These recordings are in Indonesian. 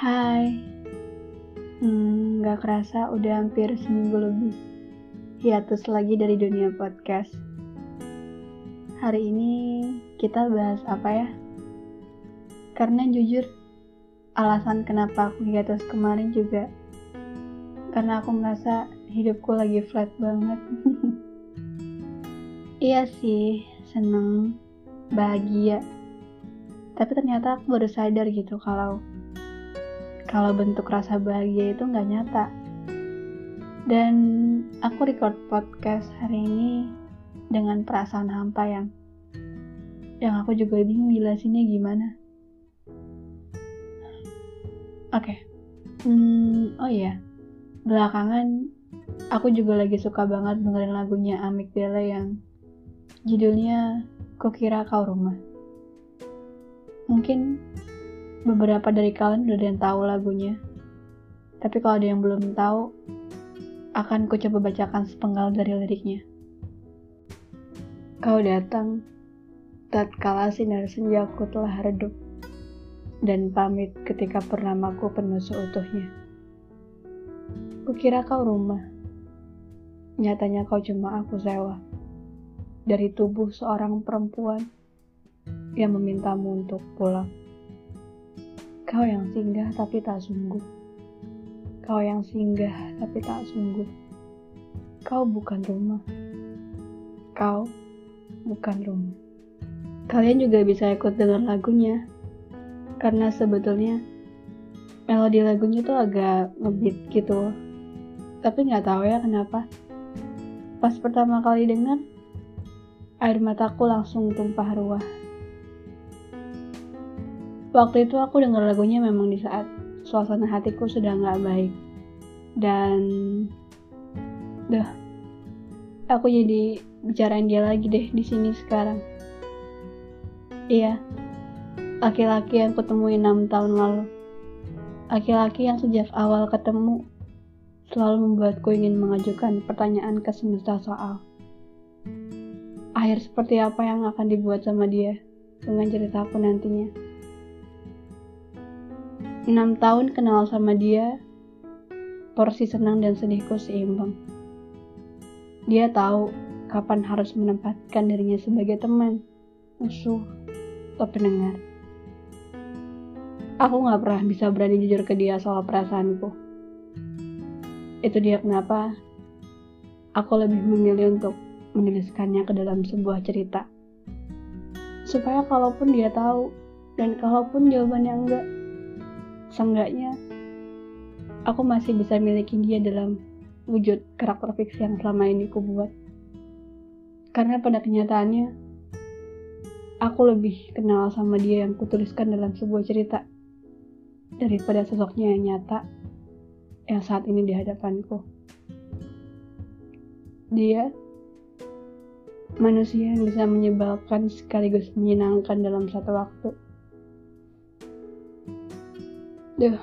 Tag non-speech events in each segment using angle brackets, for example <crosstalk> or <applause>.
Hai, hmm, kerasa udah hampir seminggu lebih hiatus lagi dari dunia podcast. Hari ini kita bahas apa ya? Karena jujur, alasan kenapa aku hiatus kemarin juga karena aku merasa hidupku lagi flat banget. <laughs> iya sih, seneng, bahagia, tapi ternyata aku baru sadar gitu kalau kalau bentuk rasa bahagia itu nggak nyata. Dan aku record podcast hari ini dengan perasaan hampa yang yang aku juga bingung jelasinnya gimana. Oke. Okay. hmm, oh iya. Belakangan aku juga lagi suka banget dengerin lagunya Amik Dele yang judulnya Kukira Kau Rumah. Mungkin beberapa dari kalian udah yang tahu lagunya. Tapi kalau ada yang belum tahu, akan ku coba bacakan sepenggal dari liriknya. Kau datang, tatkala sinar senjaku telah redup, dan pamit ketika purnamaku penuh seutuhnya. Kukira kau rumah, nyatanya kau cuma aku sewa, dari tubuh seorang perempuan yang memintamu untuk pulang. Kau yang singgah tapi tak sungguh. Kau yang singgah tapi tak sungguh. Kau bukan rumah. Kau bukan rumah. Kalian juga bisa ikut dengan lagunya. Karena sebetulnya melodi lagunya tuh agak ngebeat gitu. Tapi nggak tahu ya kenapa. Pas pertama kali dengar, air mataku langsung tumpah ruah Waktu itu aku dengar lagunya memang di saat suasana hatiku sudah nggak baik. Dan dah aku jadi bicarain dia lagi deh di sini sekarang. Iya, laki-laki yang kutemui enam tahun lalu. Laki-laki yang sejak awal ketemu selalu membuatku ingin mengajukan pertanyaan ke semesta soal akhir seperti apa yang akan dibuat sama dia dengan ceritaku nantinya. 6 tahun kenal sama dia, porsi senang dan sedihku seimbang. Dia tahu kapan harus menempatkan dirinya sebagai teman, musuh, atau pendengar. Aku gak pernah bisa berani jujur ke dia soal perasaanku. Itu dia kenapa aku lebih memilih untuk menuliskannya ke dalam sebuah cerita. Supaya kalaupun dia tahu, dan kalaupun jawabannya enggak, seenggaknya aku masih bisa miliki dia dalam wujud karakter fiksi yang selama ini ku buat. Karena pada kenyataannya, aku lebih kenal sama dia yang kutuliskan dalam sebuah cerita daripada sosoknya yang nyata yang saat ini di hadapanku. Dia manusia yang bisa menyebalkan sekaligus menyenangkan dalam satu waktu. Duh,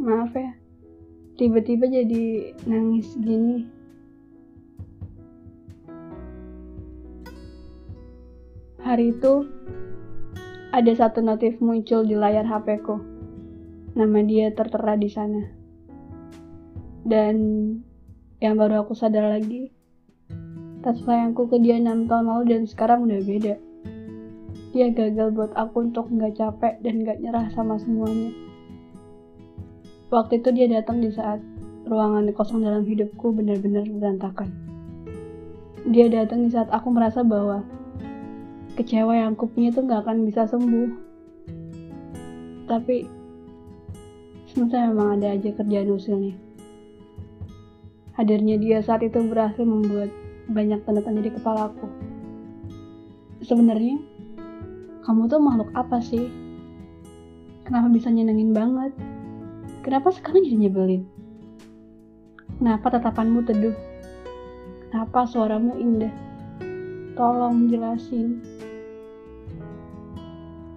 maaf ya. Tiba-tiba jadi nangis gini. Hari itu, ada satu notif muncul di layar HP-ku. Nama dia tertera di sana. Dan yang baru aku sadar lagi, tas sayangku ke dia 6 tahun lalu dan sekarang udah beda. Dia gagal buat aku untuk nggak capek dan nggak nyerah sama semuanya. Waktu itu dia datang di saat ruangan kosong dalam hidupku benar-benar berantakan. Dia datang di saat aku merasa bahwa kecewa yang aku punya itu gak akan bisa sembuh. Tapi semesta memang ada aja kerjaan usilnya. Hadirnya dia saat itu berhasil membuat banyak tanda tanya di kepalaku. Sebenarnya, kamu tuh makhluk apa sih? Kenapa bisa nyenengin banget? Kenapa sekarang jadi nyebelin? Kenapa tatapanmu teduh? Kenapa suaramu indah? Tolong jelasin.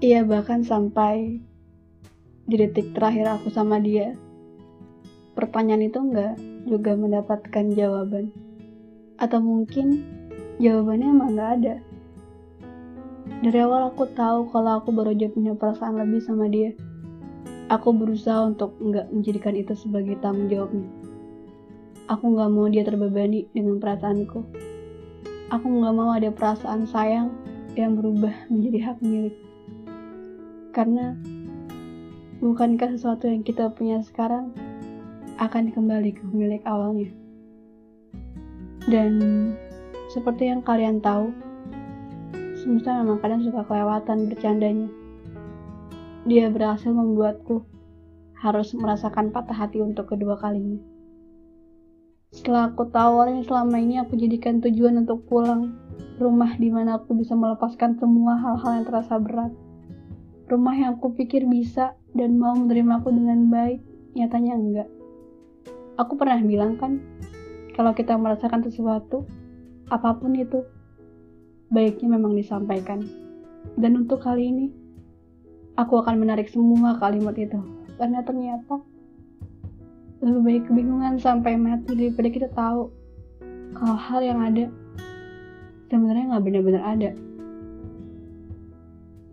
Iya bahkan sampai di detik terakhir aku sama dia, pertanyaan itu enggak juga mendapatkan jawaban. Atau mungkin jawabannya emang enggak ada. Dari awal aku tahu kalau aku baru aja punya perasaan lebih sama dia Aku berusaha untuk nggak menjadikan itu sebagai tanggung jawabnya. Aku nggak mau dia terbebani dengan perasaanku. Aku nggak mau ada perasaan sayang yang berubah menjadi hak milik. Karena bukankah sesuatu yang kita punya sekarang akan kembali ke pemilik awalnya? Dan seperti yang kalian tahu, semesta memang kadang suka kelewatan bercandanya. Dia berhasil membuatku harus merasakan patah hati untuk kedua kalinya. Setelah aku tahu yang selama ini aku jadikan tujuan untuk pulang, rumah di mana aku bisa melepaskan semua hal-hal yang terasa berat. Rumah yang aku pikir bisa dan mau menerima aku dengan baik, nyatanya enggak. Aku pernah bilang kan, kalau kita merasakan sesuatu, apa pun itu, baiknya memang disampaikan. Dan untuk kali ini, aku akan menarik semua kalimat itu. Karena ternyata lebih baik kebingungan sampai mati daripada kita tahu kalau hal yang ada sebenarnya nggak benar-benar ada.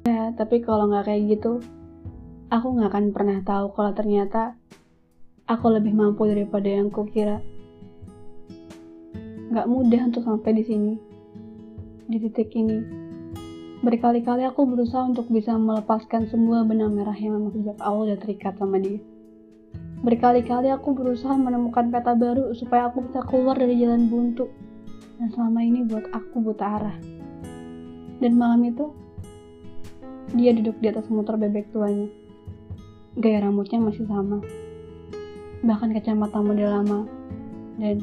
Ya tapi kalau nggak kayak gitu aku nggak akan pernah tahu kalau ternyata aku lebih mampu daripada yang kukira. Nggak mudah untuk sampai di sini di titik ini Berkali-kali aku berusaha untuk bisa melepaskan semua benang merah yang memang sejak awal sudah terikat sama dia. Berkali-kali aku berusaha menemukan peta baru supaya aku bisa keluar dari jalan buntu. Dan selama ini buat aku buta arah. Dan malam itu, dia duduk di atas motor bebek tuanya. Gaya rambutnya masih sama. Bahkan kacamata model lama. Dan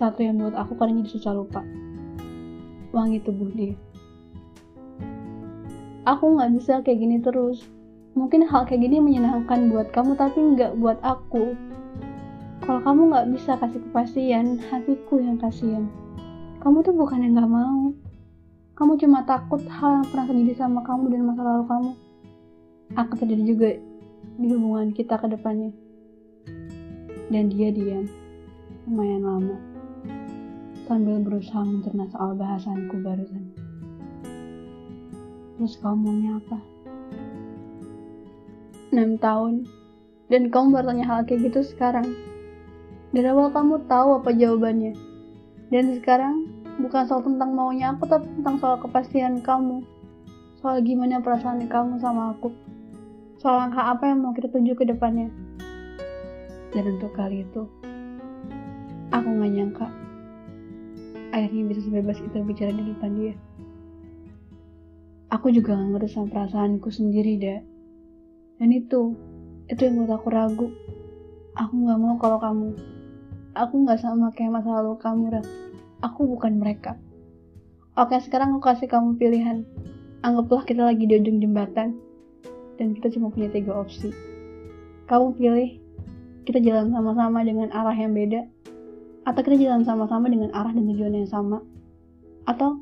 satu yang buat aku kadang jadi susah lupa. Wangi tubuh dia aku nggak bisa kayak gini terus. Mungkin hal kayak gini menyenangkan buat kamu tapi nggak buat aku. Kalau kamu nggak bisa kasih kepastian hatiku yang kasihan. Kamu tuh bukan yang nggak mau. Kamu cuma takut hal yang pernah terjadi sama kamu dan masa lalu kamu. Akan terjadi juga di hubungan kita ke depannya. Dan dia diam lumayan lama. Sambil berusaha mencerna soal bahasanku barusan. Terus kamu maunya apa? 6 tahun. Dan kamu bertanya hal kayak gitu sekarang. Dari awal kamu tahu apa jawabannya. Dan sekarang bukan soal tentang maunya aku, tapi tentang soal kepastian kamu. Soal gimana perasaan kamu sama aku. Soal langkah apa yang mau kita tuju ke depannya. Dan untuk kali itu, aku gak nyangka akhirnya bisa sebebas itu bicara di depan dia aku juga gak ngerti sama perasaanku sendiri deh dan itu itu yang buat aku ragu. Aku gak mau kalau kamu aku gak sama kayak masa lalu kamu Rak. aku bukan mereka. Oke sekarang aku kasih kamu pilihan. Anggaplah kita lagi di ujung jembatan dan kita cuma punya tiga opsi. Kamu pilih kita jalan sama-sama dengan arah yang beda atau kita jalan sama-sama dengan arah dan tujuan yang sama atau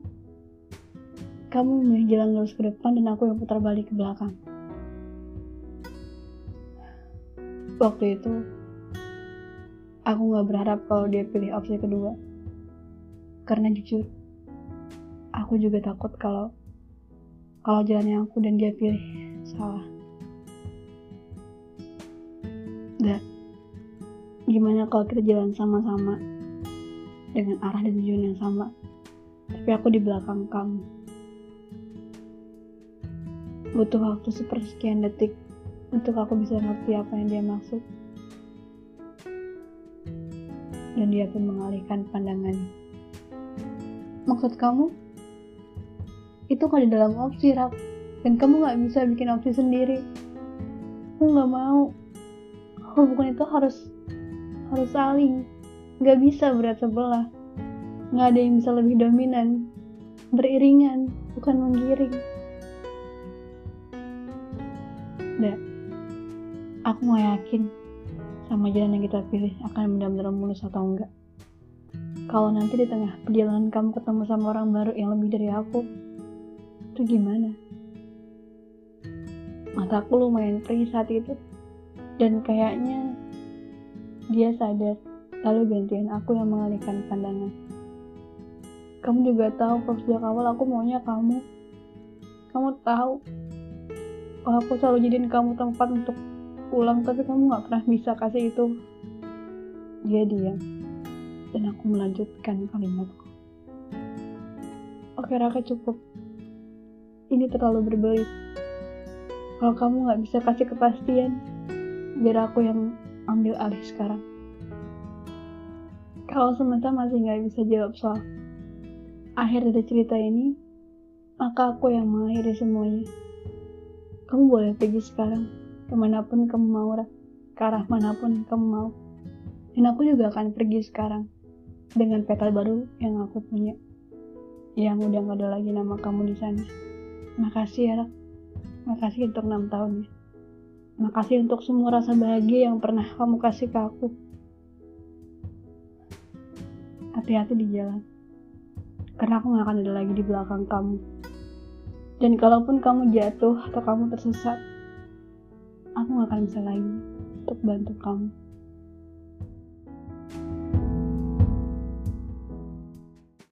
kamu memilih jalan lurus ke depan dan aku yang putar balik ke belakang. Waktu itu, aku gak berharap kalau dia pilih opsi kedua. Karena jujur, aku juga takut kalau kalau jalan yang aku dan dia pilih salah. Dan gimana kalau kita jalan sama-sama dengan arah dan tujuan yang sama, tapi aku di belakang kamu butuh waktu sepersekian detik untuk aku bisa ngerti apa yang dia maksud. Dan dia pun mengalihkan pandangannya. Maksud kamu? Itu kan di dalam opsi, Rak. Dan kamu gak bisa bikin opsi sendiri. Aku gak mau. Hubungan itu harus harus saling. Gak bisa berat sebelah. Gak ada yang bisa lebih dominan. Beriringan, bukan menggiring. Nggak. Aku mau yakin sama jalan yang kita pilih akan benar-benar mulus atau enggak. Kalau nanti di tengah perjalanan kamu ketemu sama orang baru yang lebih dari aku, itu gimana? Mataku lumayan perih saat itu, dan kayaknya dia sadar, lalu gantian aku yang mengalihkan pandangan. Kamu juga tahu kalau sejak awal aku maunya kamu. Kamu tahu aku selalu jadiin kamu tempat untuk pulang tapi kamu gak pernah bisa kasih itu. Dia diam dan aku melanjutkan kalimatku. Oke Raka cukup. Ini terlalu berbelit. Kalau kamu gak bisa kasih kepastian biar aku yang ambil alih sekarang. Kalau sementara masih gak bisa jawab soal akhir dari cerita ini maka aku yang mengakhiri semuanya kamu boleh pergi sekarang ke mana pun kamu mau ke arah mana pun kamu mau dan aku juga akan pergi sekarang dengan petal baru yang aku punya. Yang udah gak ada lagi nama kamu di sana. Makasih ya, Rak. Makasih untuk 6 tahun ya. Makasih untuk semua rasa bahagia yang pernah kamu kasih ke aku. Hati-hati di jalan. Karena aku gak akan ada lagi di belakang kamu. Dan kalaupun kamu jatuh atau kamu tersesat, aku gak akan bisa lagi untuk bantu kamu.